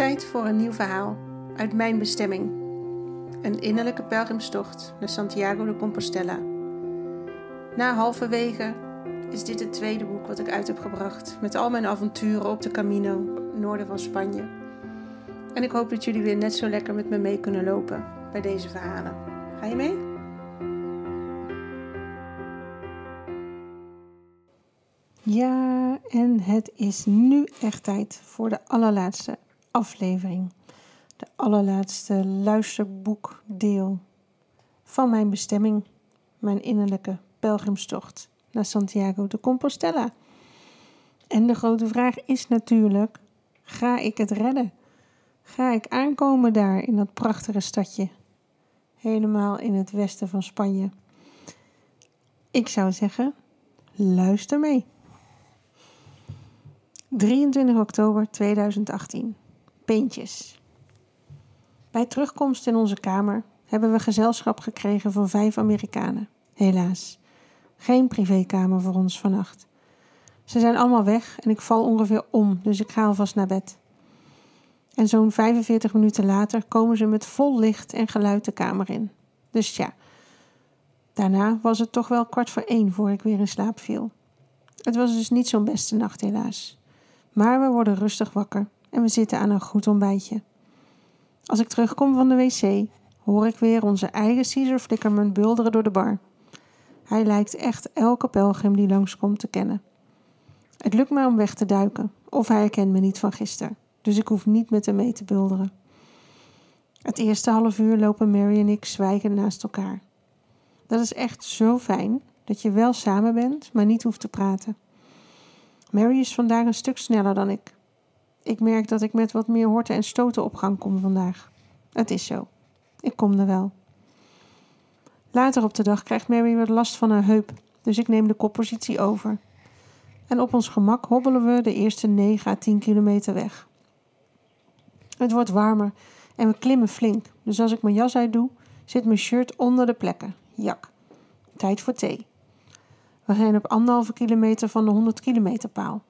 Tijd voor een nieuw verhaal uit mijn bestemming. Een innerlijke pelgrimstocht naar Santiago de Compostela. Na halverwege is dit het tweede boek wat ik uit heb gebracht met al mijn avonturen op de Camino, noorden van Spanje. En ik hoop dat jullie weer net zo lekker met me mee kunnen lopen bij deze verhalen. Ga je mee? Ja, en het is nu echt tijd voor de allerlaatste aflevering. De allerlaatste luisterboekdeel van mijn bestemming, mijn innerlijke pelgrimstocht naar Santiago de Compostela. En de grote vraag is natuurlijk: ga ik het redden? Ga ik aankomen daar in dat prachtige stadje, helemaal in het westen van Spanje? Ik zou zeggen, luister mee. 23 oktober 2018. Peentjes. Bij terugkomst in onze kamer hebben we gezelschap gekregen van vijf Amerikanen. Helaas. Geen privékamer voor ons vannacht. Ze zijn allemaal weg en ik val ongeveer om, dus ik ga alvast naar bed. En zo'n 45 minuten later komen ze met vol licht en geluid de kamer in. Dus ja, daarna was het toch wel kwart voor één voor ik weer in slaap viel. Het was dus niet zo'n beste nacht, helaas. Maar we worden rustig wakker en we zitten aan een goed ontbijtje. Als ik terugkom van de wc, hoor ik weer onze eigen Caesar Flickerman bulderen door de bar. Hij lijkt echt elke pelgrim die langskomt te kennen. Het lukt mij om weg te duiken, of hij herkent me niet van gisteren, dus ik hoef niet met hem mee te bulderen. Het eerste half uur lopen Mary en ik zwijgend naast elkaar. Dat is echt zo fijn dat je wel samen bent, maar niet hoeft te praten. Mary is vandaag een stuk sneller dan ik. Ik merk dat ik met wat meer horten en stoten op gang kom vandaag. Het is zo. Ik kom er wel. Later op de dag krijgt Mary wat last van haar heup, dus ik neem de koppositie over. En op ons gemak hobbelen we de eerste 9 à 10 kilometer weg. Het wordt warmer en we klimmen flink, dus als ik mijn jas uit doe, zit mijn shirt onder de plekken. Jak. Tijd voor thee. We zijn op anderhalve kilometer van de 100 kilometer paal.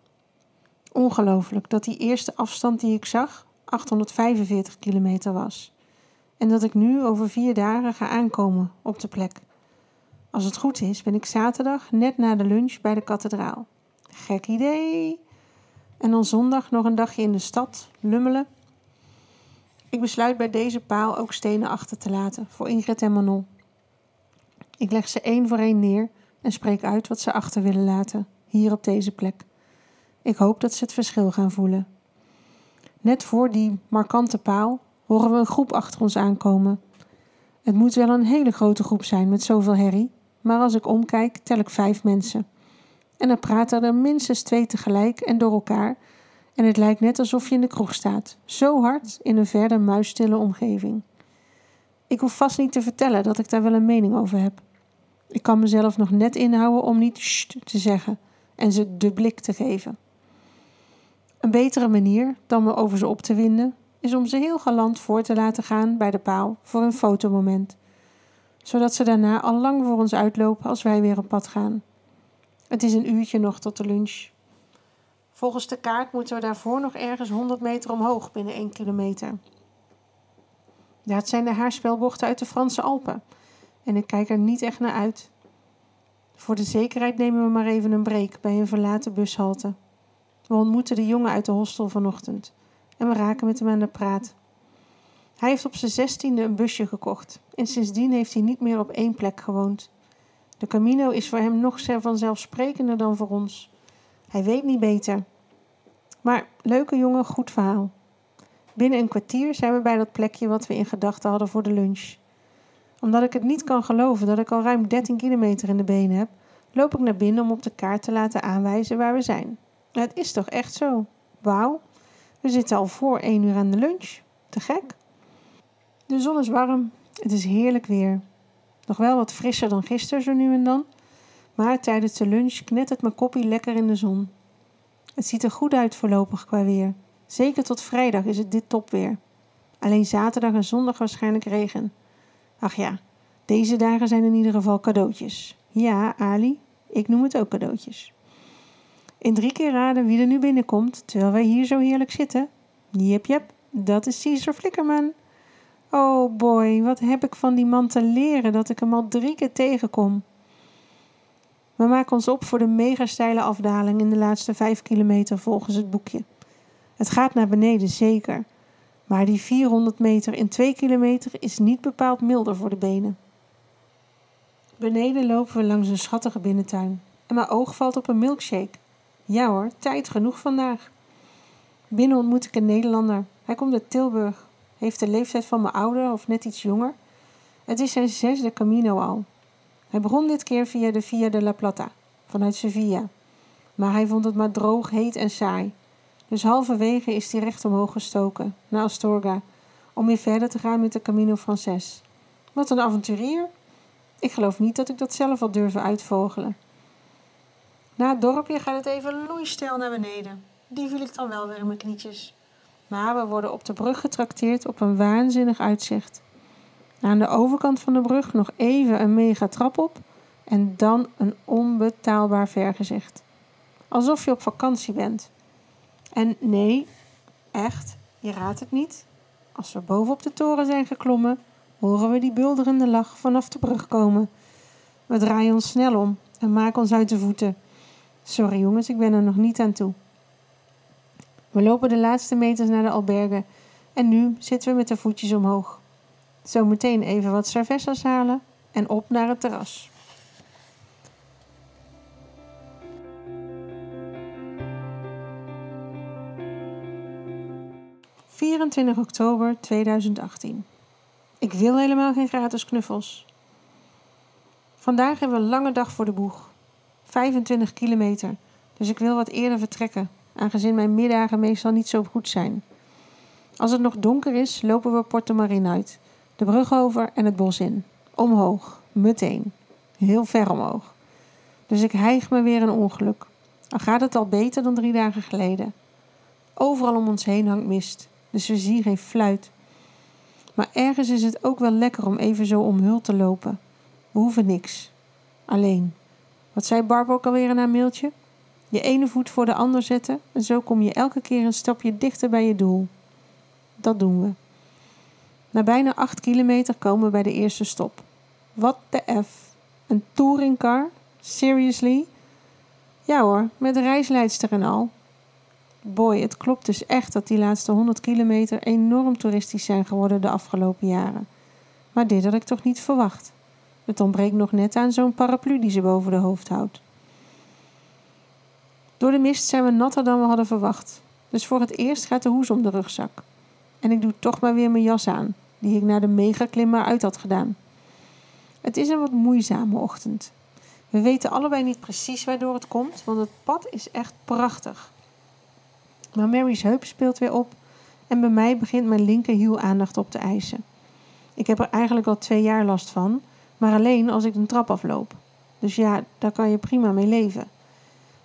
Ongelooflijk dat die eerste afstand die ik zag 845 kilometer was. En dat ik nu over vier dagen ga aankomen op de plek. Als het goed is, ben ik zaterdag net na de lunch bij de kathedraal. Gek idee. En dan zondag nog een dagje in de stad, lummelen. Ik besluit bij deze paal ook stenen achter te laten voor Ingrid en Manon. Ik leg ze één voor één neer en spreek uit wat ze achter willen laten, hier op deze plek. Ik hoop dat ze het verschil gaan voelen. Net voor die markante paal horen we een groep achter ons aankomen. Het moet wel een hele grote groep zijn met zoveel herrie, maar als ik omkijk, tel ik vijf mensen. En er praten er minstens twee tegelijk en door elkaar, en het lijkt net alsof je in de kroeg staat, zo hard in een verder muisstille omgeving. Ik hoef vast niet te vertellen dat ik daar wel een mening over heb. Ik kan mezelf nog net inhouden om niet sst te zeggen en ze de blik te geven. Een betere manier dan me over ze op te winden, is om ze heel galant voor te laten gaan bij de paal voor een fotomoment, zodat ze daarna al lang voor ons uitlopen als wij weer op pad gaan. Het is een uurtje nog tot de lunch. Volgens de kaart moeten we daarvoor nog ergens 100 meter omhoog binnen 1 kilometer. Dat zijn de haarspelbochten uit de Franse Alpen en ik kijk er niet echt naar uit. Voor de zekerheid nemen we maar even een break bij een verlaten bushalte. We ontmoeten de jongen uit de hostel vanochtend en we raken met hem aan de praat. Hij heeft op zijn zestiende een busje gekocht en sindsdien heeft hij niet meer op één plek gewoond. De Camino is voor hem nog vanzelfsprekender dan voor ons. Hij weet niet beter. Maar leuke jongen, goed verhaal. Binnen een kwartier zijn we bij dat plekje wat we in gedachten hadden voor de lunch omdat ik het niet kan geloven dat ik al ruim 13 kilometer in de benen heb, loop ik naar binnen om op de kaart te laten aanwijzen waar we zijn. Het is toch echt zo? Wauw, we zitten al voor 1 uur aan de lunch. Te gek. De zon is warm, het is heerlijk weer. Nog wel wat frisser dan gisteren zo nu en dan, maar tijdens de lunch knettert mijn koppie lekker in de zon. Het ziet er goed uit voorlopig qua weer. Zeker tot vrijdag is het dit topweer. Alleen zaterdag en zondag waarschijnlijk regen. Ach ja, deze dagen zijn in ieder geval cadeautjes. Ja, Ali, ik noem het ook cadeautjes. In drie keer raden wie er nu binnenkomt terwijl wij hier zo heerlijk zitten. Jep, jep, dat is Caesar Flickerman. Oh boy, wat heb ik van die man te leren dat ik hem al drie keer tegenkom. We maken ons op voor de mega steile afdaling in de laatste vijf kilometer volgens het boekje. Het gaat naar beneden, zeker. Maar die 400 meter in 2 kilometer is niet bepaald milder voor de benen. Beneden lopen we langs een schattige binnentuin. En mijn oog valt op een milkshake. Ja hoor, tijd genoeg vandaag. Binnen ontmoet ik een Nederlander. Hij komt uit Tilburg. Heeft de leeftijd van mijn ouder of net iets jonger. Het is zijn zesde Camino al. Hij begon dit keer via de Via de la Plata, vanuit Sevilla. Maar hij vond het maar droog, heet en saai. Dus halverwege is hij recht omhoog gestoken, naar Astorga, om weer verder te gaan met de Camino Frances. Wat een avonturier! Ik geloof niet dat ik dat zelf had durven uitvogelen. Na het dorpje gaat het even loeistil naar beneden. Die viel ik dan wel weer in mijn knietjes. Maar we worden op de brug getrakteerd op een waanzinnig uitzicht. Aan de overkant van de brug nog even een mega trap op en dan een onbetaalbaar vergezicht. Alsof je op vakantie bent. En nee, echt, je raadt het niet. Als we bovenop de toren zijn geklommen, horen we die bulderende lach vanaf de brug komen. We draaien ons snel om en maken ons uit de voeten. Sorry jongens, ik ben er nog niet aan toe. We lopen de laatste meters naar de albergen en nu zitten we met de voetjes omhoog. Zometeen even wat cervezas halen en op naar het terras. 24 oktober 2018. Ik wil helemaal geen gratis knuffels. Vandaag hebben we een lange dag voor de boeg. 25 kilometer, dus ik wil wat eerder vertrekken, aangezien mijn middagen meestal niet zo goed zijn. Als het nog donker is, lopen we Porto Marine uit, de brug over en het bos in. Omhoog, meteen. Heel ver omhoog. Dus ik hijg me weer een ongeluk. Al gaat het al beter dan drie dagen geleden. Overal om ons heen hangt mist dus we zien geen fluit. Maar ergens is het ook wel lekker om even zo omhuld te lopen. We hoeven niks. Alleen. Wat zei Barb ook alweer in haar mailtje? Je ene voet voor de ander zetten en zo kom je elke keer een stapje dichter bij je doel. Dat doen we. Na bijna acht kilometer komen we bij de eerste stop. Wat de F? Een touringcar? Seriously? Ja hoor, met reisleidster en al boy, het klopt dus echt dat die laatste 100 kilometer enorm toeristisch zijn geworden de afgelopen jaren. Maar dit had ik toch niet verwacht. Het ontbreekt nog net aan zo'n paraplu die ze boven de hoofd houdt. Door de mist zijn we natter dan we hadden verwacht. Dus voor het eerst gaat de hoes om de rugzak. En ik doe toch maar weer mijn jas aan, die ik na de megaklim maar uit had gedaan. Het is een wat moeizame ochtend. We weten allebei niet precies waardoor het komt, want het pad is echt prachtig. Maar Mary's heup speelt weer op en bij mij begint mijn linkerhiel aandacht op te eisen. Ik heb er eigenlijk al twee jaar last van, maar alleen als ik een trap afloop. Dus ja, daar kan je prima mee leven.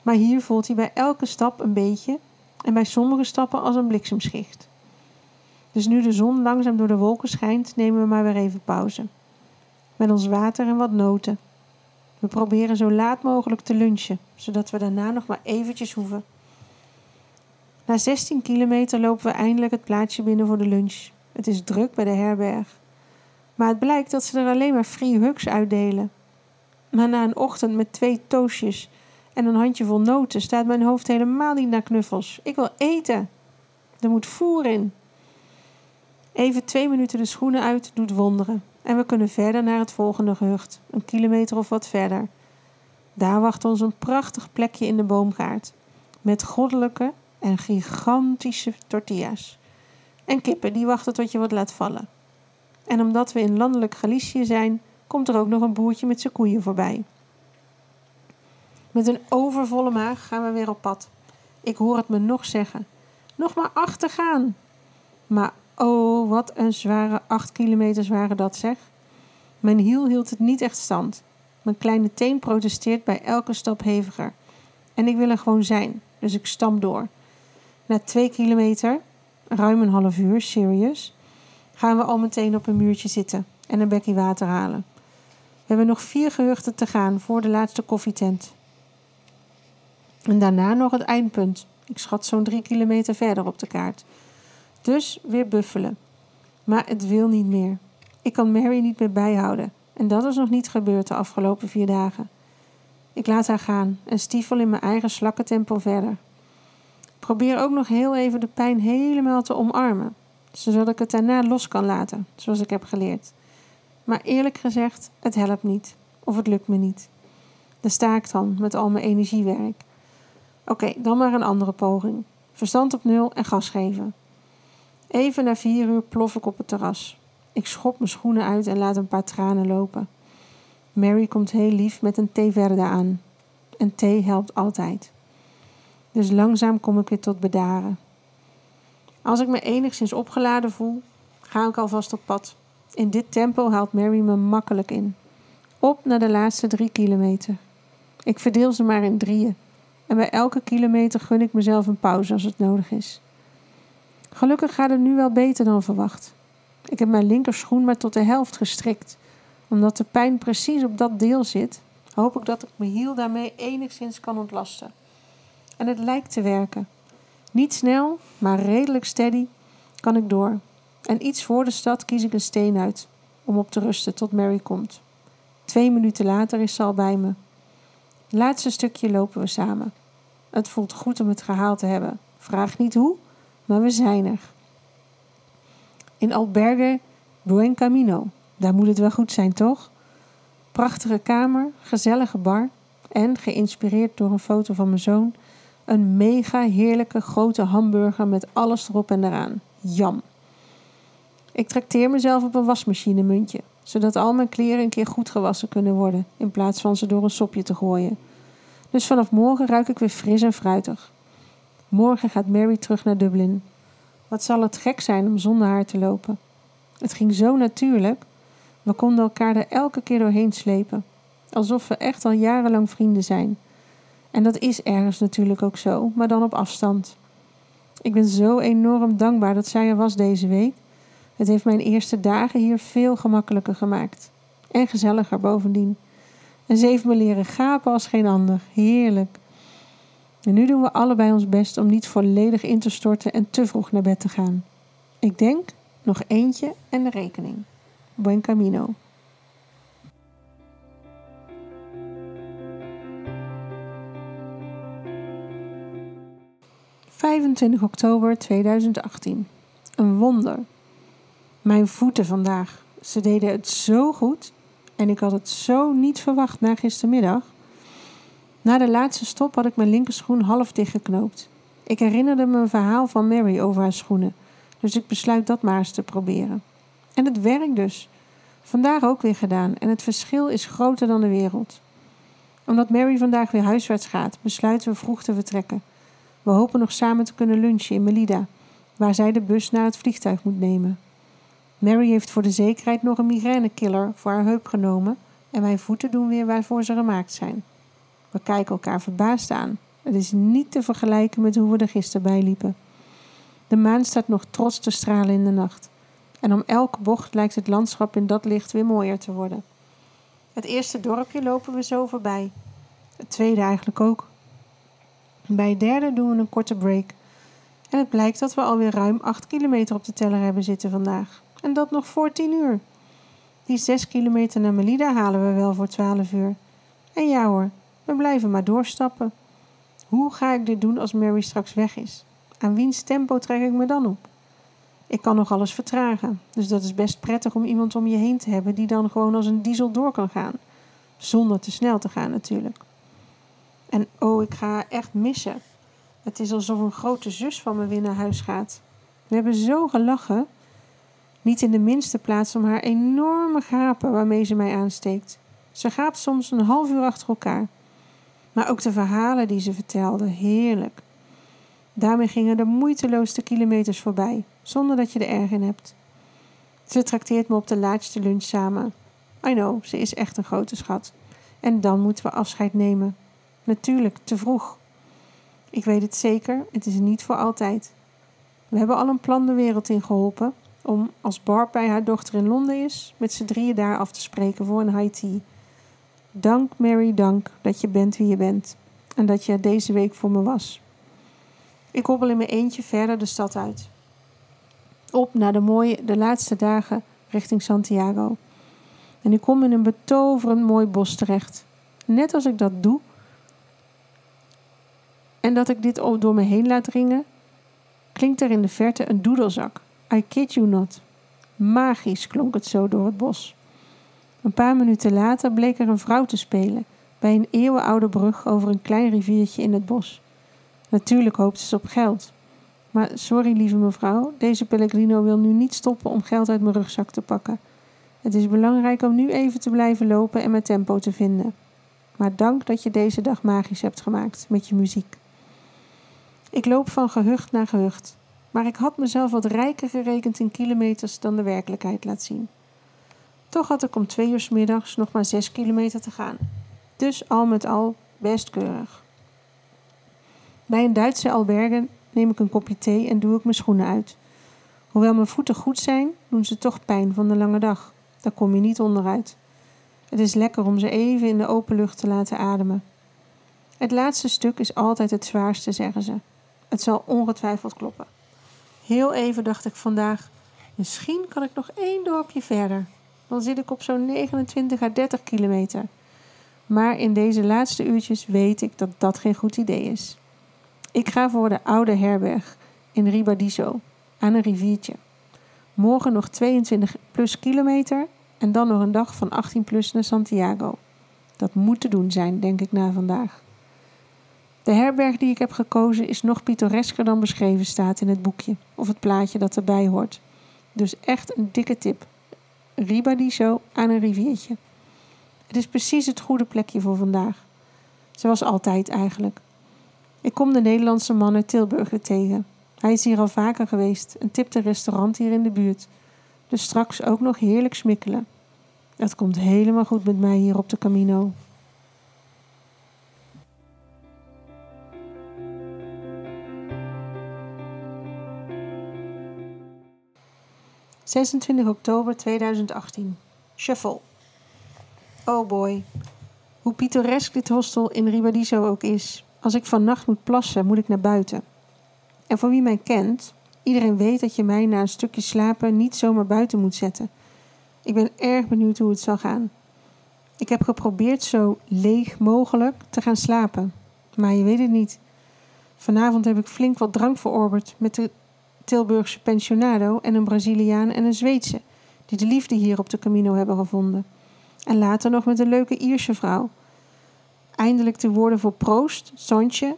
Maar hier voelt hij bij elke stap een beetje en bij sommige stappen als een bliksemschicht. Dus nu de zon langzaam door de wolken schijnt, nemen we maar weer even pauze. Met ons water en wat noten. We proberen zo laat mogelijk te lunchen, zodat we daarna nog maar eventjes hoeven. Na 16 kilometer lopen we eindelijk het plaatsje binnen voor de lunch. Het is druk bij de herberg. Maar het blijkt dat ze er alleen maar free hugs uitdelen. Maar na een ochtend met twee toastjes en een handjevol noten staat mijn hoofd helemaal niet naar knuffels. Ik wil eten. Er moet voer in. Even twee minuten de schoenen uit doet wonderen. En we kunnen verder naar het volgende gehucht, een kilometer of wat verder. Daar wacht ons een prachtig plekje in de boomgaard. Met goddelijke en gigantische tortillas. En kippen die wachten tot je wat laat vallen. En omdat we in landelijk Galicië zijn, komt er ook nog een boertje met zijn koeien voorbij. Met een overvolle maag gaan we weer op pad. Ik hoor het me nog zeggen. Nog maar achter gaan. Maar oh, wat een zware acht kilometers waren dat zeg. Mijn hiel hield het niet echt stand. Mijn kleine teen protesteert bij elke stap heviger. En ik wil er gewoon zijn, dus ik stamp door. Na twee kilometer, ruim een half uur, serious, gaan we al meteen op een muurtje zitten en een bekje water halen. We hebben nog vier gehuchten te gaan voor de laatste koffietent. En daarna nog het eindpunt. Ik schat zo'n drie kilometer verder op de kaart. Dus weer buffelen. Maar het wil niet meer. Ik kan Mary niet meer bijhouden. En dat is nog niet gebeurd de afgelopen vier dagen. Ik laat haar gaan en stiefel in mijn eigen slakkentempo verder. Probeer ook nog heel even de pijn helemaal te omarmen, zodat ik het daarna los kan laten, zoals ik heb geleerd. Maar eerlijk gezegd, het helpt niet, of het lukt me niet. Daar sta ik dan met al mijn energiewerk. Oké, dan maar een andere poging. Verstand op nul en gas geven. Even na vier uur plof ik op het terras. Ik schop mijn schoenen uit en laat een paar tranen lopen. Mary komt heel lief met een thee verde aan. En thee helpt altijd. Dus langzaam kom ik weer tot bedaren. Als ik me enigszins opgeladen voel, ga ik alvast op pad. In dit tempo haalt Mary me makkelijk in. Op naar de laatste drie kilometer. Ik verdeel ze maar in drieën. En bij elke kilometer gun ik mezelf een pauze als het nodig is. Gelukkig gaat het nu wel beter dan verwacht. Ik heb mijn linkerschoen maar tot de helft gestrikt. Omdat de pijn precies op dat deel zit, hoop ik dat ik mijn hiel daarmee enigszins kan ontlasten. En het lijkt te werken. Niet snel, maar redelijk steady kan ik door. En iets voor de stad kies ik een steen uit om op te rusten tot Mary komt. Twee minuten later is ze al bij me. Laatste stukje lopen we samen. Het voelt goed om het gehaald te hebben. Vraag niet hoe, maar we zijn er. In Albergue Buen Camino. Daar moet het wel goed zijn, toch? Prachtige kamer, gezellige bar en, geïnspireerd door een foto van mijn zoon, een mega heerlijke grote hamburger met alles erop en eraan. Jam. Ik trakteer mezelf op een wasmachine muntje, zodat al mijn kleren een keer goed gewassen kunnen worden, in plaats van ze door een sopje te gooien. Dus vanaf morgen ruik ik weer fris en fruitig. Morgen gaat Mary terug naar Dublin. Wat zal het gek zijn om zonder haar te lopen? Het ging zo natuurlijk. We konden elkaar er elke keer doorheen slepen, alsof we echt al jarenlang vrienden zijn. En dat is ergens natuurlijk ook zo, maar dan op afstand. Ik ben zo enorm dankbaar dat zij er was deze week. Het heeft mijn eerste dagen hier veel gemakkelijker gemaakt. En gezelliger bovendien. En ze heeft me leren gapen als geen ander. Heerlijk. En nu doen we allebei ons best om niet volledig in te storten en te vroeg naar bed te gaan. Ik denk nog eentje en de rekening. Buen camino. 25 oktober 2018. Een wonder. Mijn voeten vandaag. Ze deden het zo goed. En ik had het zo niet verwacht na gistermiddag. Na de laatste stop had ik mijn linkerschoen half dichtgeknoopt. Ik herinnerde me een verhaal van Mary over haar schoenen. Dus ik besluit dat maar eens te proberen. En het werkt dus. Vandaag ook weer gedaan. En het verschil is groter dan de wereld. Omdat Mary vandaag weer huiswaarts gaat, besluiten we vroeg te vertrekken. We hopen nog samen te kunnen lunchen in Melida, waar zij de bus naar het vliegtuig moet nemen. Mary heeft voor de zekerheid nog een migrainekiller voor haar heup genomen en mijn voeten doen weer waarvoor ze gemaakt zijn. We kijken elkaar verbaasd aan. Het is niet te vergelijken met hoe we er gisteren bij liepen. De maan staat nog trots te stralen in de nacht. En om elke bocht lijkt het landschap in dat licht weer mooier te worden. Het eerste dorpje lopen we zo voorbij. Het tweede eigenlijk ook. Bij derde doen we een korte break. En het blijkt dat we alweer ruim 8 kilometer op de teller hebben zitten vandaag. En dat nog voor 10 uur. Die 6 kilometer naar Melida halen we wel voor 12 uur. En ja hoor, we blijven maar doorstappen. Hoe ga ik dit doen als Mary straks weg is? Aan wiens tempo trek ik me dan op? Ik kan nog alles vertragen, dus dat is best prettig om iemand om je heen te hebben die dan gewoon als een diesel door kan gaan. Zonder te snel te gaan natuurlijk. En oh, ik ga haar echt missen. Het is alsof een grote zus van me weer naar huis gaat. We hebben zo gelachen. Niet in de minste plaats om haar enorme gapen waarmee ze mij aansteekt. Ze gaapt soms een half uur achter elkaar. Maar ook de verhalen die ze vertelde, heerlijk. Daarmee gingen de moeiteloosste kilometers voorbij, zonder dat je er erg in hebt. Ze trakteert me op de laatste lunch samen. I know, ze is echt een grote schat. En dan moeten we afscheid nemen. Natuurlijk, te vroeg. Ik weet het zeker, het is niet voor altijd. We hebben al een plan de wereld in geholpen om, als Barb bij haar dochter in Londen is, met z'n drieën daar af te spreken voor een tea. Dank, Mary, dank dat je bent wie je bent en dat je deze week voor me was. Ik hobbel in mijn eentje verder de stad uit. op naar de mooie, de laatste dagen richting Santiago. En ik kom in een betoverend mooi bos terecht. Net als ik dat doe en dat ik dit door me heen laat ringen, klinkt er in de verte een doedelzak. I kid you not. Magisch klonk het zo door het bos. Een paar minuten later bleek er een vrouw te spelen bij een eeuwenoude brug over een klein riviertje in het bos. Natuurlijk hoopte ze op geld. Maar sorry, lieve mevrouw, deze Pellegrino wil nu niet stoppen om geld uit mijn rugzak te pakken. Het is belangrijk om nu even te blijven lopen en mijn tempo te vinden. Maar dank dat je deze dag magisch hebt gemaakt met je muziek. Ik loop van gehucht naar gehucht, maar ik had mezelf wat rijker gerekend in kilometers dan de werkelijkheid laat zien. Toch had ik om twee uur s middags nog maar zes kilometer te gaan. Dus al met al best keurig. Bij een Duitse alberge neem ik een kopje thee en doe ik mijn schoenen uit. Hoewel mijn voeten goed zijn, doen ze toch pijn van de lange dag. Daar kom je niet onderuit. Het is lekker om ze even in de open lucht te laten ademen. Het laatste stuk is altijd het zwaarste, zeggen ze. Het zal ongetwijfeld kloppen. Heel even dacht ik vandaag, misschien kan ik nog één dorpje verder. Dan zit ik op zo'n 29 à 30 kilometer. Maar in deze laatste uurtjes weet ik dat dat geen goed idee is. Ik ga voor de oude herberg in Ribadiso, aan een riviertje. Morgen nog 22 plus kilometer en dan nog een dag van 18 plus naar Santiago. Dat moet te doen zijn, denk ik na vandaag. De herberg die ik heb gekozen is nog pittoresker dan beschreven staat in het boekje of het plaatje dat erbij hoort. Dus echt een dikke tip. Ribadiso aan een riviertje. Het is precies het goede plekje voor vandaag. Zoals altijd eigenlijk. Ik kom de Nederlandse man uit Tilburg tegen. Hij is hier al vaker geweest en tipt een restaurant hier in de buurt. Dus straks ook nog heerlijk smikkelen. Het komt helemaal goed met mij hier op de Camino. 26 oktober 2018. Shuffle. Oh boy. Hoe pittoresk dit hostel in Ribadiso ook is. Als ik vannacht moet plassen, moet ik naar buiten. En voor wie mij kent, iedereen weet dat je mij na een stukje slapen niet zomaar buiten moet zetten. Ik ben erg benieuwd hoe het zal gaan. Ik heb geprobeerd zo leeg mogelijk te gaan slapen, maar je weet het niet. Vanavond heb ik flink wat drank verorberd met de Tilburgse pensionado en een Braziliaan en een Zweedse, die de liefde hier op de Camino hebben gevonden. En later nog met een leuke Ierse vrouw. Eindelijk de woorden voor proost, sontje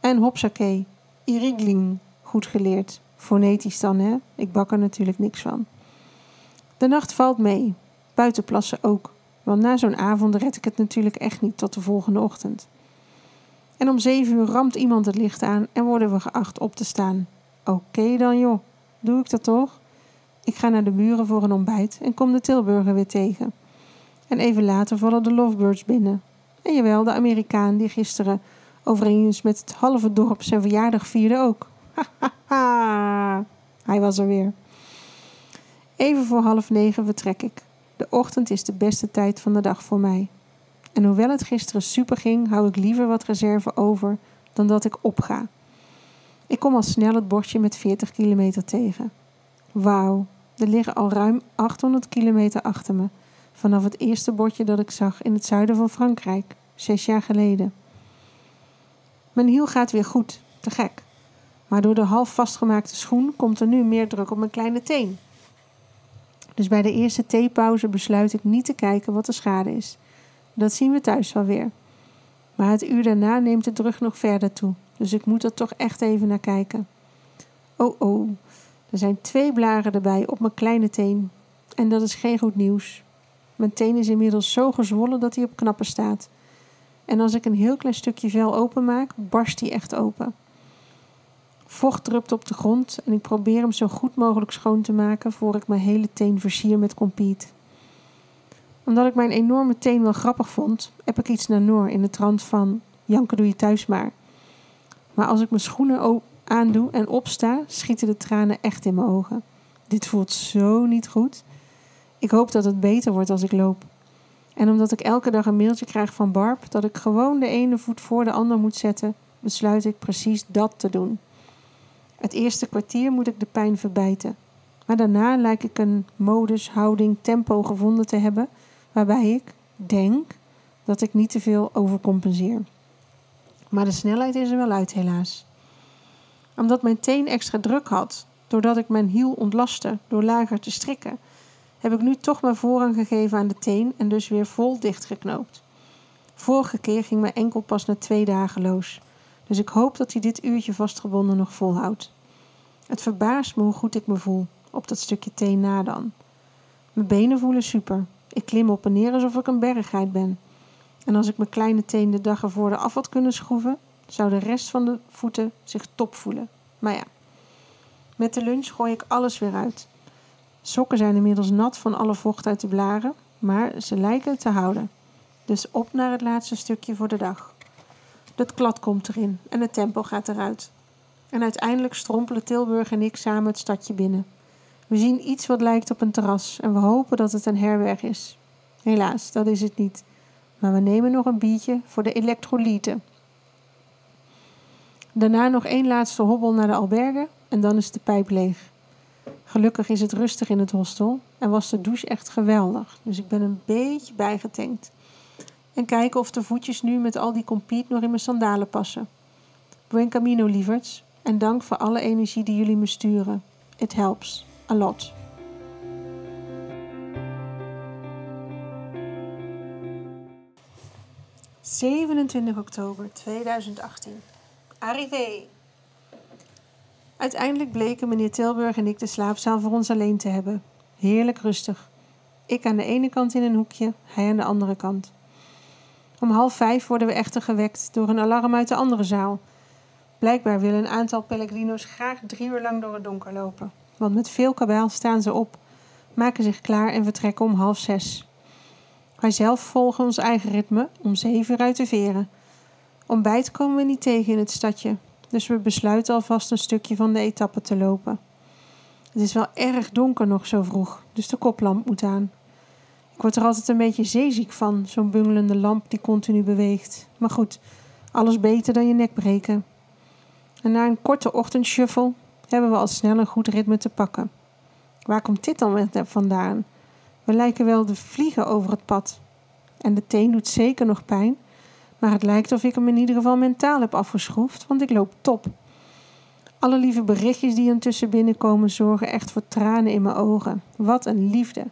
en hopsakee, irigling, goed geleerd. Fonetisch dan, hè? Ik bak er natuurlijk niks van. De nacht valt mee, buitenplassen ook, want na zo'n avond red ik het natuurlijk echt niet tot de volgende ochtend. En om zeven uur ramt iemand het licht aan en worden we geacht op te staan. Oké dan joh, doe ik dat toch? Ik ga naar de buren voor een ontbijt en kom de Tilburger weer tegen. En even later vallen de Lovebirds binnen. En jawel, de Amerikaan die gisteren overigens met het halve dorp zijn verjaardag vierde ook. Ha Hij was er weer. Even voor half negen vertrek ik. De ochtend is de beste tijd van de dag voor mij. En hoewel het gisteren super ging, hou ik liever wat reserve over dan dat ik opga. Ik kom al snel het bordje met 40 kilometer tegen. Wauw, er liggen al ruim 800 kilometer achter me. Vanaf het eerste bordje dat ik zag in het zuiden van Frankrijk, zes jaar geleden. Mijn hiel gaat weer goed, te gek. Maar door de half vastgemaakte schoen komt er nu meer druk op mijn kleine teen. Dus bij de eerste theepauze besluit ik niet te kijken wat de schade is. Dat zien we thuis wel weer. Maar het uur daarna neemt de druk nog verder toe. Dus ik moet er toch echt even naar kijken. Oh oh, er zijn twee blaren erbij op mijn kleine teen. En dat is geen goed nieuws. Mijn teen is inmiddels zo gezwollen dat hij op knappen staat. En als ik een heel klein stukje vel openmaak, barst hij echt open. Vocht drupt op de grond en ik probeer hem zo goed mogelijk schoon te maken voor ik mijn hele teen versier met compete. Omdat ik mijn enorme teen wel grappig vond, heb ik iets naar Noor in de trant van: Janke, doe je thuis maar. Maar als ik mijn schoenen aandoe en opsta, schieten de tranen echt in mijn ogen. Dit voelt zo niet goed. Ik hoop dat het beter wordt als ik loop. En omdat ik elke dag een mailtje krijg van Barb dat ik gewoon de ene voet voor de ander moet zetten, besluit ik precies dat te doen. Het eerste kwartier moet ik de pijn verbijten. Maar daarna lijkt ik een modus, houding, tempo gevonden te hebben waarbij ik denk dat ik niet te veel overcompenseer. Maar de snelheid is er wel uit, helaas. Omdat mijn teen extra druk had, doordat ik mijn hiel ontlastte door lager te strikken, heb ik nu toch maar voorrang gegeven aan de teen en dus weer vol dichtgeknoopt. Vorige keer ging mijn enkel pas na twee dagen los, dus ik hoop dat hij dit uurtje vastgebonden nog volhoudt. Het verbaast me hoe goed ik me voel, op dat stukje teen na dan. Mijn benen voelen super. Ik klim op en neer alsof ik een berggeit ben. En als ik mijn kleine teen de dag ervoor af had kunnen schroeven, zou de rest van de voeten zich top voelen. Maar ja, met de lunch gooi ik alles weer uit. Sokken zijn inmiddels nat van alle vocht uit de blaren, maar ze lijken te houden. Dus op naar het laatste stukje voor de dag. Het klad komt erin en het tempo gaat eruit. En uiteindelijk strompelen Tilburg en ik samen het stadje binnen. We zien iets wat lijkt op een terras en we hopen dat het een herberg is. Helaas, dat is het niet. Maar we nemen nog een biertje voor de elektrolyten. Daarna nog één laatste hobbel naar de alberge en dan is de pijp leeg. Gelukkig is het rustig in het hostel en was de douche echt geweldig. Dus ik ben een beetje bijgetankt. En kijken of de voetjes nu met al die compiet nog in mijn sandalen passen. Buen camino, lieverds. En dank voor alle energie die jullie me sturen. It helps. A lot. ...27 oktober 2018. Arrivé! Uiteindelijk bleken meneer Tilburg en ik de slaapzaal voor ons alleen te hebben. Heerlijk rustig. Ik aan de ene kant in een hoekje, hij aan de andere kant. Om half vijf worden we echter gewekt door een alarm uit de andere zaal. Blijkbaar willen een aantal pellegrino's graag drie uur lang door het donker lopen. Want met veel kabaal staan ze op, maken zich klaar en vertrekken om half zes. Wij zelf volgen ons eigen ritme om zeven uur uit de veren. Ontbijt komen we niet tegen in het stadje, dus we besluiten alvast een stukje van de etappe te lopen. Het is wel erg donker nog zo vroeg, dus de koplamp moet aan. Ik word er altijd een beetje zeeziek van, zo'n bungelende lamp die continu beweegt. Maar goed, alles beter dan je nek breken. En na een korte ochtendshuffle hebben we al snel een goed ritme te pakken. Waar komt dit dan vandaan? We lijken wel de vliegen over het pad. En de teen doet zeker nog pijn, maar het lijkt of ik hem in ieder geval mentaal heb afgeschroefd, want ik loop top. Alle lieve berichtjes die intussen binnenkomen zorgen echt voor tranen in mijn ogen. Wat een liefde.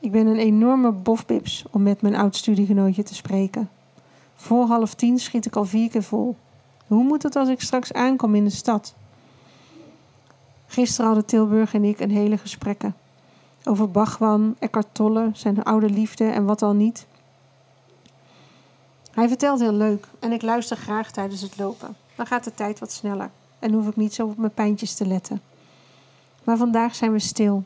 Ik ben een enorme bofbips om met mijn oud-studiegenootje te spreken. Voor half tien schiet ik al vier keer vol. Hoe moet het als ik straks aankom in de stad? Gisteren hadden Tilburg en ik een hele gesprekken. Over Bachwan, Eckhart Tolle, zijn oude liefde en wat al niet. Hij vertelt heel leuk en ik luister graag tijdens het lopen. Dan gaat de tijd wat sneller en hoef ik niet zo op mijn pijntjes te letten. Maar vandaag zijn we stil.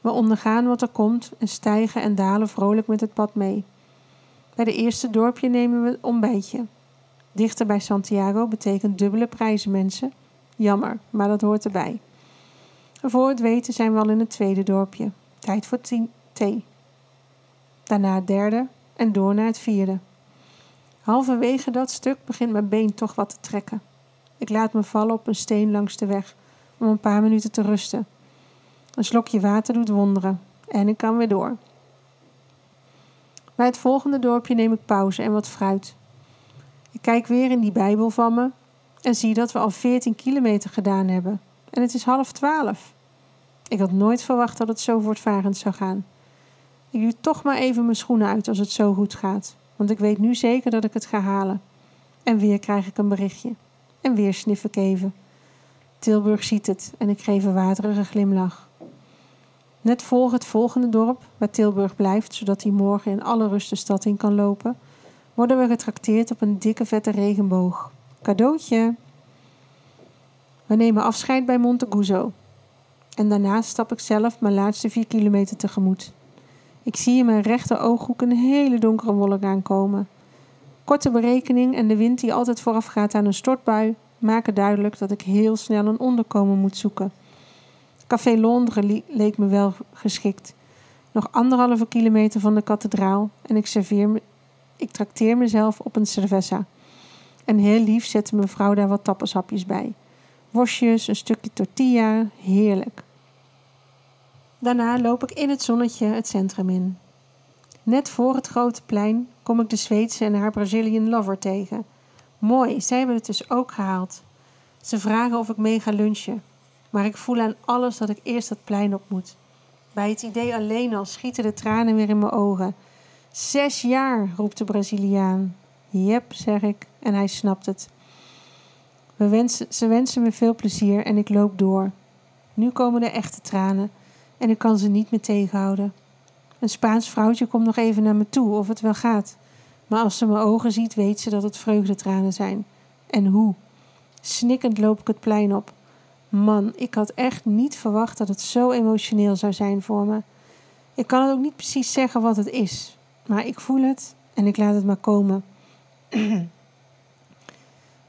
We ondergaan wat er komt en stijgen en dalen vrolijk met het pad mee. Bij de eerste dorpje nemen we een ontbijtje. Dichter bij Santiago betekent dubbele prijzen, mensen. Jammer, maar dat hoort erbij. Voor het weten zijn we al in het tweede dorpje. Tijd voor thee. Daarna het derde en door naar het vierde. Halverwege dat stuk begint mijn been toch wat te trekken. Ik laat me vallen op een steen langs de weg om een paar minuten te rusten. Een slokje water doet wonderen en ik kan weer door. Bij het volgende dorpje neem ik pauze en wat fruit. Ik kijk weer in die Bijbel van me en zie dat we al 14 kilometer gedaan hebben. En het is half twaalf. Ik had nooit verwacht dat het zo voortvarend zou gaan. Ik doe toch maar even mijn schoenen uit als het zo goed gaat, want ik weet nu zeker dat ik het ga halen. En weer krijg ik een berichtje. En weer snif ik even. Tilburg ziet het en ik geef een waterige glimlach. Net voor het volgende dorp, waar Tilburg blijft, zodat hij morgen in alle rust de stad in kan lopen, worden we getrakteerd op een dikke vette regenboog. Cadeautje! We nemen afscheid bij Monteguzo. En daarna stap ik zelf mijn laatste vier kilometer tegemoet. Ik zie in mijn rechter ooghoek een hele donkere wolk aankomen. Korte berekening en de wind die altijd voorafgaat aan een stortbui maken duidelijk dat ik heel snel een onderkomen moet zoeken. Café Londres leek me wel geschikt. Nog anderhalve kilometer van de kathedraal en ik, serveer me, ik trakteer mezelf op een cerveza. En heel lief zette mevrouw daar wat tapashapjes bij. Worstjes, een stukje tortilla, heerlijk. Daarna loop ik in het zonnetje het centrum in. Net voor het grote plein kom ik de Zweedse en haar Brazilian lover tegen. Mooi, zij hebben het dus ook gehaald. Ze vragen of ik mee ga lunchen, maar ik voel aan alles dat ik eerst dat plein op moet. Bij het idee alleen al schieten de tranen weer in mijn ogen. Zes jaar, roept de Braziliaan. Jep, zeg ik, en hij snapt het. We wensen, ze wensen me veel plezier en ik loop door. Nu komen de echte tranen en ik kan ze niet meer tegenhouden. Een Spaans vrouwtje komt nog even naar me toe of het wel gaat. Maar als ze mijn ogen ziet, weet ze dat het vreugdetranen zijn. En hoe? Snikkend loop ik het plein op. Man, ik had echt niet verwacht dat het zo emotioneel zou zijn voor me. Ik kan het ook niet precies zeggen wat het is, maar ik voel het en ik laat het maar komen.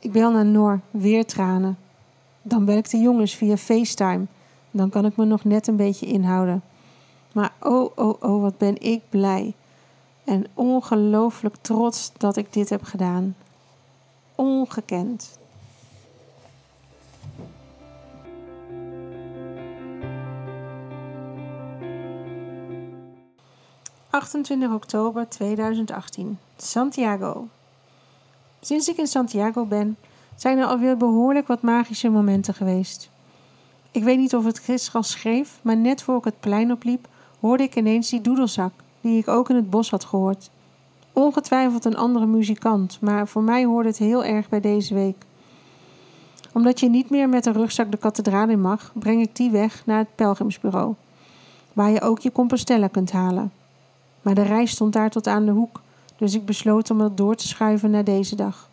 ik bel naar Noor, weer tranen. Dan bel ik de jongens via FaceTime. Dan kan ik me nog net een beetje inhouden. Maar oh, oh, oh, wat ben ik blij. En ongelooflijk trots dat ik dit heb gedaan. Ongekend. 28 oktober 2018, Santiago. Sinds ik in Santiago ben, zijn er alweer behoorlijk wat magische momenten geweest. Ik weet niet of het gisteren al schreef, maar net voor ik het plein opliep, hoorde ik ineens die doedelzak, die ik ook in het bos had gehoord. Ongetwijfeld een andere muzikant, maar voor mij hoorde het heel erg bij deze week. Omdat je niet meer met een rugzak de kathedraal in mag, breng ik die weg naar het pelgrimsbureau, waar je ook je compostella kunt halen. Maar de reis stond daar tot aan de hoek, dus ik besloot om het door te schuiven naar deze dag.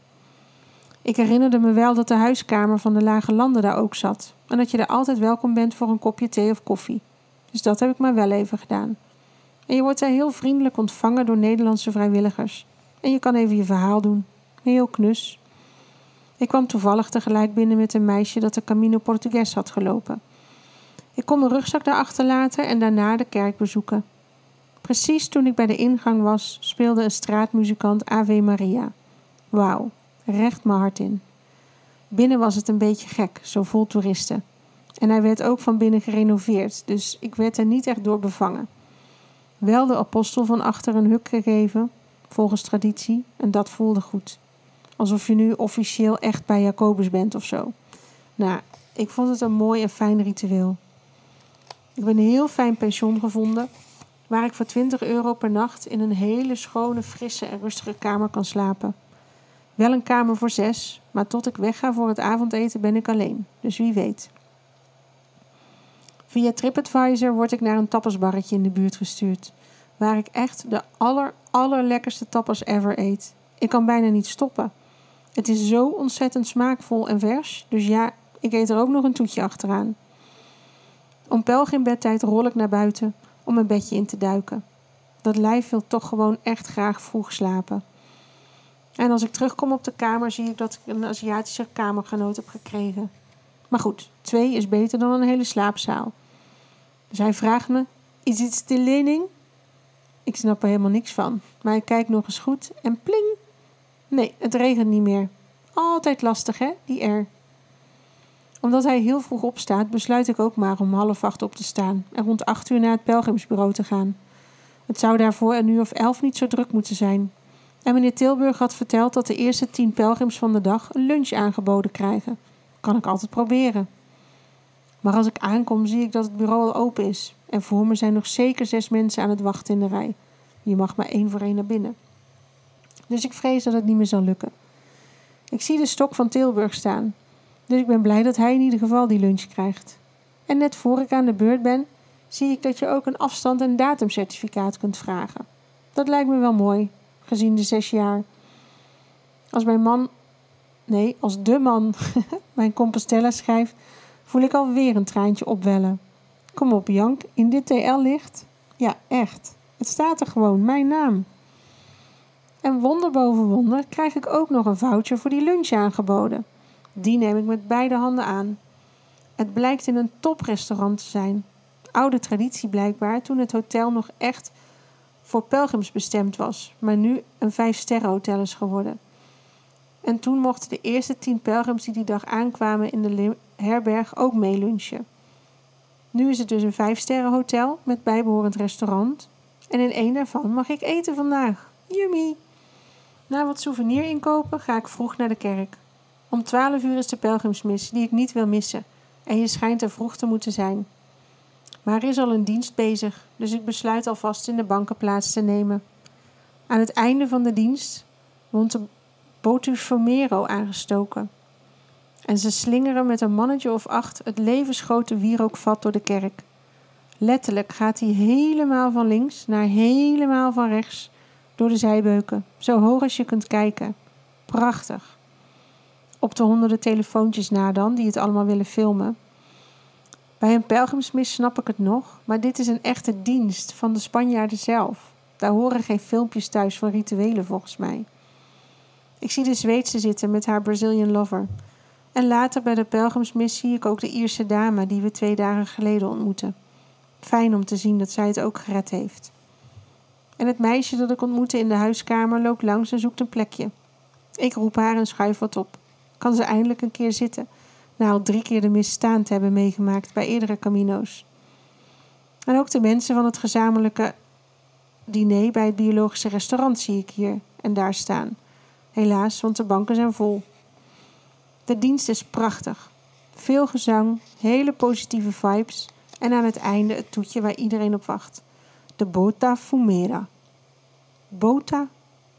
Ik herinnerde me wel dat de huiskamer van de Lage Landen daar ook zat en dat je daar altijd welkom bent voor een kopje thee of koffie. Dus dat heb ik maar wel even gedaan. En je wordt daar heel vriendelijk ontvangen door Nederlandse vrijwilligers. En je kan even je verhaal doen. Heel knus. Ik kwam toevallig tegelijk binnen met een meisje dat de Camino Portugues had gelopen. Ik kon mijn rugzak daar achterlaten en daarna de kerk bezoeken. Precies toen ik bij de ingang was, speelde een straatmuzikant Ave Maria. Wauw, recht mijn hart in. Binnen was het een beetje gek, zo vol toeristen. En hij werd ook van binnen gerenoveerd, dus ik werd er niet echt door bevangen. Wel de apostel van achter een huk gegeven, volgens traditie, en dat voelde goed. Alsof je nu officieel echt bij Jacobus bent of zo. Nou, ik vond het een mooi en fijn ritueel. Ik heb een heel fijn pension gevonden waar ik voor 20 euro per nacht in een hele schone, frisse en rustige kamer kan slapen. Wel een kamer voor zes, maar tot ik wegga voor het avondeten ben ik alleen, dus wie weet. Via TripAdvisor word ik naar een tapasbarretje in de buurt gestuurd, waar ik echt de aller, allerlekkerste tapas ever eet. Ik kan bijna niet stoppen. Het is zo ontzettend smaakvol en vers, dus ja, ik eet er ook nog een toetje achteraan. Om pelgrimbedtijd rol ik naar buiten om een bedje in te duiken. Dat lijf wil toch gewoon echt graag vroeg slapen. En als ik terugkom op de kamer, zie ik dat ik een Aziatische kamergenoot heb gekregen. Maar goed, twee is beter dan een hele slaapzaal. Dus hij vraagt me: Is het stil Ik snap er helemaal niks van. Maar ik kijk nog eens goed en pling. Nee, het regent niet meer. Altijd lastig, hè, die R omdat hij heel vroeg opstaat, besluit ik ook maar om half acht op te staan en rond acht uur naar het pelgrimsbureau te gaan. Het zou daarvoor een uur of elf niet zo druk moeten zijn. En meneer Tilburg had verteld dat de eerste tien pelgrims van de dag een lunch aangeboden krijgen. Kan ik altijd proberen. Maar als ik aankom, zie ik dat het bureau al open is. En voor me zijn nog zeker zes mensen aan het wachten in de rij. Je mag maar één voor één naar binnen. Dus ik vrees dat het niet meer zal lukken. Ik zie de stok van Tilburg staan dus ik ben blij dat hij in ieder geval die lunch krijgt. En net voor ik aan de beurt ben, zie ik dat je ook een afstand- en datumcertificaat kunt vragen. Dat lijkt me wel mooi, gezien de zes jaar. Als mijn man, nee, als de man mijn Compostella schrijft, voel ik alweer een traantje opwellen. Kom op, Jank, in dit TL-licht? Ja, echt. Het staat er gewoon, mijn naam. En wonder boven wonder krijg ik ook nog een voucher voor die lunch aangeboden. Die neem ik met beide handen aan. Het blijkt in een toprestaurant te zijn. Oude traditie blijkbaar, toen het hotel nog echt voor pelgrims bestemd was, maar nu een vijf-sterren-hotel is geworden. En toen mochten de eerste tien pelgrims die die dag aankwamen in de herberg ook meelunchen. Nu is het dus een vijfsterrenhotel met bijbehorend restaurant. En in één daarvan mag ik eten vandaag. Yummy! Na wat souvenir inkopen ga ik vroeg naar de kerk. Om twaalf uur is de pelgrimsmis die ik niet wil missen. En je schijnt er vroeg te moeten zijn. Maar er is al een dienst bezig, dus ik besluit alvast in de banken plaats te nemen. Aan het einde van de dienst wordt de Botus Fomero aangestoken. En ze slingeren met een mannetje of acht het levensgrote wierookvat door de kerk. Letterlijk gaat hij helemaal van links naar helemaal van rechts door de zijbeuken, zo hoog als je kunt kijken. Prachtig. Op de honderden telefoontjes na dan, die het allemaal willen filmen. Bij een pelgrimsmis snap ik het nog, maar dit is een echte dienst van de Spanjaarden zelf. Daar horen geen filmpjes thuis van rituelen volgens mij. Ik zie de Zweedse zitten met haar Brazilian lover. En later bij de pelgrimsmis zie ik ook de Ierse dame die we twee dagen geleden ontmoetten. Fijn om te zien dat zij het ook gered heeft. En het meisje dat ik ontmoette in de huiskamer loopt langs en zoekt een plekje. Ik roep haar en schuif wat op. Kan ze eindelijk een keer zitten, na al drie keer de mis staan te hebben meegemaakt bij eerdere camino's. En ook de mensen van het gezamenlijke diner bij het biologische restaurant zie ik hier en daar staan. Helaas, want de banken zijn vol. De dienst is prachtig. Veel gezang, hele positieve vibes en aan het einde het toetje waar iedereen op wacht. De Bota Fumera. Bota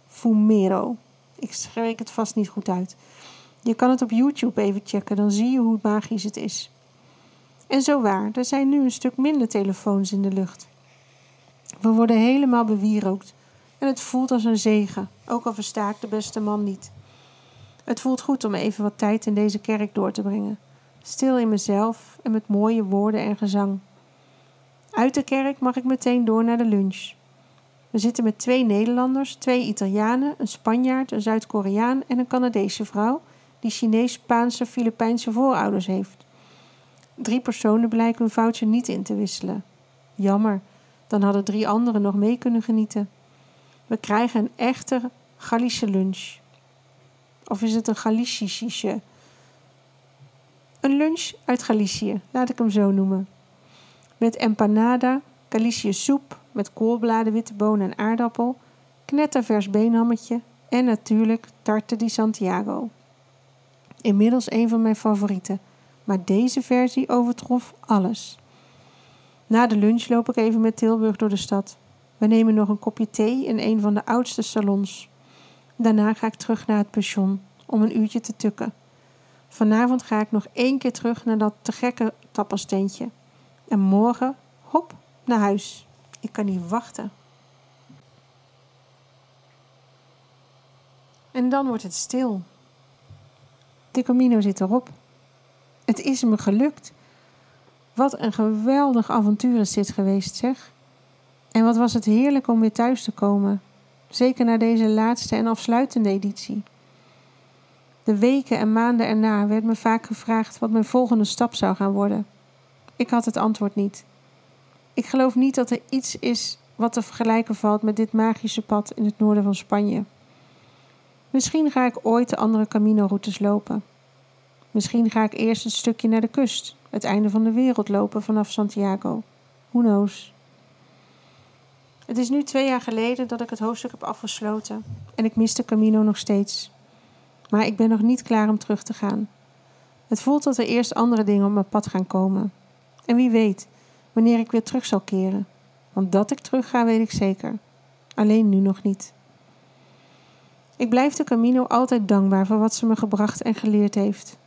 Fumero. Ik spreek het vast niet goed uit. Je kan het op YouTube even checken, dan zie je hoe magisch het is. En zo waar, er zijn nu een stuk minder telefoons in de lucht. We worden helemaal bewierookt en het voelt als een zegen, ook al versta ik de beste man niet. Het voelt goed om even wat tijd in deze kerk door te brengen, stil in mezelf en met mooie woorden en gezang. Uit de kerk mag ik meteen door naar de lunch. We zitten met twee Nederlanders, twee Italianen, een Spanjaard, een Zuid-Koreaan en een Canadese vrouw die Chinees, Spaanse, Filipijnse voorouders heeft. Drie personen blijken hun foutje niet in te wisselen. Jammer, dan hadden drie anderen nog mee kunnen genieten. We krijgen een echte Gallische lunch. Of is het een Galicische? Een lunch uit Galicië, laat ik hem zo noemen. Met empanada, Galicië soep met koolbladen, witte bonen en aardappel, knettervers beenhammetje en natuurlijk tarte di Santiago. Inmiddels een van mijn favorieten, maar deze versie overtrof alles. Na de lunch loop ik even met Tilburg door de stad. We nemen nog een kopje thee in een van de oudste salons. Daarna ga ik terug naar het pension om een uurtje te tukken. Vanavond ga ik nog één keer terug naar dat te gekke tappasteentje. En morgen, hop, naar huis. Ik kan niet wachten. En dan wordt het stil. De Camino zit erop. Het is me gelukt. Wat een geweldig avontuur is dit geweest, zeg. En wat was het heerlijk om weer thuis te komen. Zeker na deze laatste en afsluitende editie. De weken en maanden erna werd me vaak gevraagd wat mijn volgende stap zou gaan worden. Ik had het antwoord niet. Ik geloof niet dat er iets is wat te vergelijken valt met dit magische pad in het noorden van Spanje. Misschien ga ik ooit de andere Camino-routes lopen. Misschien ga ik eerst een stukje naar de kust, het einde van de wereld lopen vanaf Santiago. Who knows? Het is nu twee jaar geleden dat ik het hoofdstuk heb afgesloten en ik mis de Camino nog steeds. Maar ik ben nog niet klaar om terug te gaan. Het voelt dat er eerst andere dingen op mijn pad gaan komen. En wie weet wanneer ik weer terug zal keren. Want dat ik terug ga, weet ik zeker. Alleen nu nog niet. Ik blijf de Camino altijd dankbaar voor wat ze me gebracht en geleerd heeft.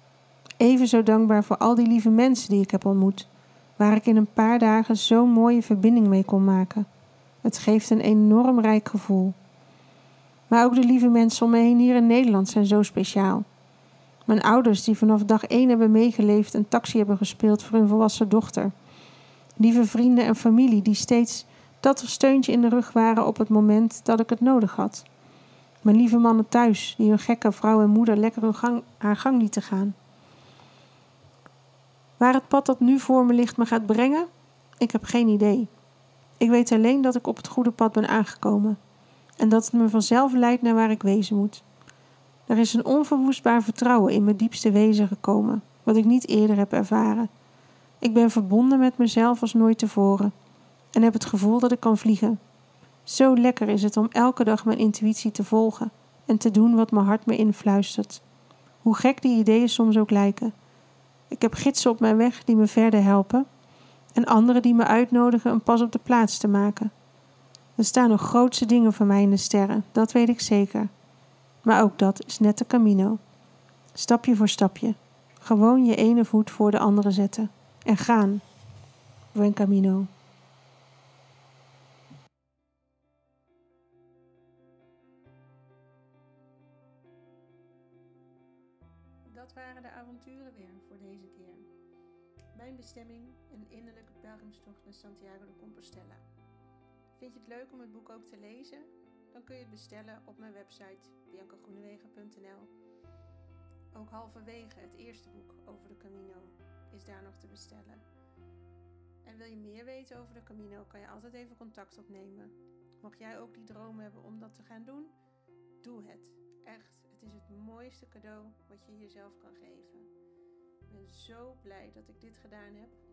Even zo dankbaar voor al die lieve mensen die ik heb ontmoet, waar ik in een paar dagen zo'n mooie verbinding mee kon maken. Het geeft een enorm rijk gevoel. Maar ook de lieve mensen om me heen hier in Nederland zijn zo speciaal. Mijn ouders die vanaf dag één hebben meegeleefd en taxi hebben gespeeld voor hun volwassen dochter. Lieve vrienden en familie die steeds dat steuntje in de rug waren op het moment dat ik het nodig had. Mijn lieve mannen thuis die hun gekke vrouw en moeder lekker hun gang, haar gang lieten gaan. Waar het pad dat nu voor me ligt me gaat brengen, ik heb geen idee. Ik weet alleen dat ik op het goede pad ben aangekomen en dat het me vanzelf leidt naar waar ik wezen moet. Er is een onverwoestbaar vertrouwen in mijn diepste wezen gekomen, wat ik niet eerder heb ervaren. Ik ben verbonden met mezelf als nooit tevoren en heb het gevoel dat ik kan vliegen. Zo lekker is het om elke dag mijn intuïtie te volgen en te doen wat mijn hart me influistert. Hoe gek die ideeën soms ook lijken. Ik heb gidsen op mijn weg die me verder helpen en anderen die me uitnodigen een pas op de plaats te maken. Er staan nog grootste dingen voor mij in de sterren, dat weet ik zeker. Maar ook dat is net de camino. Stapje voor stapje. Gewoon je ene voet voor de andere zetten. En gaan. Buen camino. Bestemming, een innerlijke pelgrimstocht naar Santiago de Compostela. Vind je het leuk om het boek ook te lezen? Dan kun je het bestellen op mijn website biancagroenewegen.nl. Ook halverwege het eerste boek over de Camino is daar nog te bestellen. En wil je meer weten over de Camino, kan je altijd even contact opnemen. Mocht jij ook die droom hebben om dat te gaan doen, doe het. Echt, het is het mooiste cadeau wat je jezelf kan geven. Ben zo blij dat ik dit gedaan heb